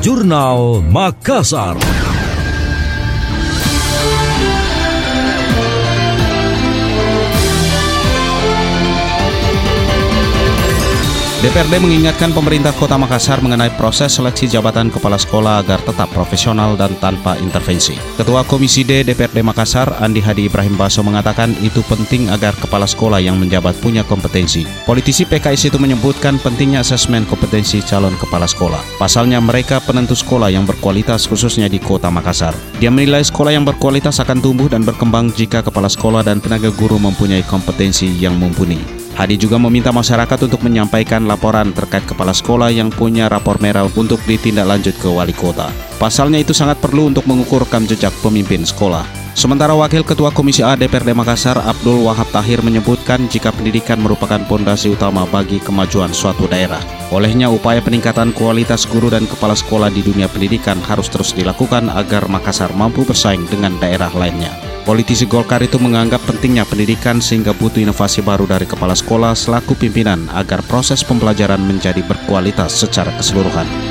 Jurnal Makassar. DPRD mengingatkan pemerintah Kota Makassar mengenai proses seleksi jabatan kepala sekolah agar tetap profesional dan tanpa intervensi. Ketua Komisi D DPRD Makassar, Andi Hadi Ibrahim Baso mengatakan itu penting agar kepala sekolah yang menjabat punya kompetensi. Politisi PKS itu menyebutkan pentingnya asesmen kompetensi calon kepala sekolah. Pasalnya mereka penentu sekolah yang berkualitas khususnya di Kota Makassar. Dia menilai sekolah yang berkualitas akan tumbuh dan berkembang jika kepala sekolah dan tenaga guru mempunyai kompetensi yang mumpuni. Hadi juga meminta masyarakat untuk menyampaikan laporan terkait kepala sekolah yang punya rapor merah untuk ditindaklanjut ke wali kota. Pasalnya itu sangat perlu untuk mengukur rekam jejak pemimpin sekolah. Sementara Wakil Ketua Komisi A DPRD Makassar Abdul Wahab Tahir menyebutkan jika pendidikan merupakan pondasi utama bagi kemajuan suatu daerah. Olehnya upaya peningkatan kualitas guru dan kepala sekolah di dunia pendidikan harus terus dilakukan agar Makassar mampu bersaing dengan daerah lainnya. Politisi Golkar itu menganggap pentingnya pendidikan sehingga butuh inovasi baru dari kepala sekolah selaku pimpinan agar proses pembelajaran menjadi berkualitas secara keseluruhan.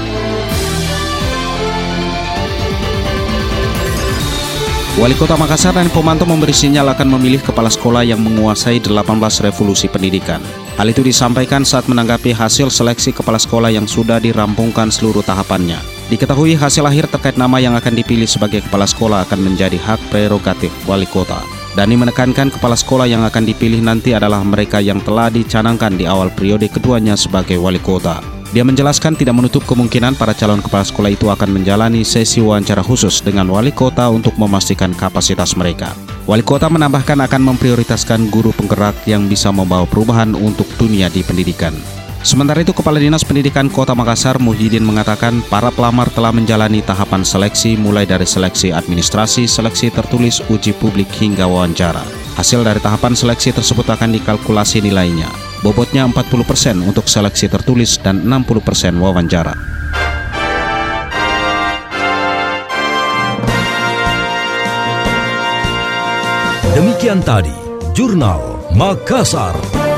Wali Kota Makassar dan Pomanto memberi sinyal akan memilih kepala sekolah yang menguasai 18 revolusi pendidikan. Hal itu disampaikan saat menanggapi hasil seleksi kepala sekolah yang sudah dirampungkan seluruh tahapannya. Diketahui hasil akhir terkait nama yang akan dipilih sebagai kepala sekolah akan menjadi hak prerogatif wali kota. Dani menekankan kepala sekolah yang akan dipilih nanti adalah mereka yang telah dicanangkan di awal periode keduanya sebagai wali kota. Dia menjelaskan tidak menutup kemungkinan para calon kepala sekolah itu akan menjalani sesi wawancara khusus dengan wali kota untuk memastikan kapasitas mereka. Wali kota menambahkan akan memprioritaskan guru penggerak yang bisa membawa perubahan untuk dunia di pendidikan. Sementara itu, Kepala Dinas Pendidikan Kota Makassar Muhyiddin mengatakan para pelamar telah menjalani tahapan seleksi mulai dari seleksi administrasi, seleksi tertulis, uji publik hingga wawancara. Hasil dari tahapan seleksi tersebut akan dikalkulasi nilainya. Bobotnya 40% untuk seleksi tertulis dan 60% wawancara. Demikian tadi, Jurnal Makassar.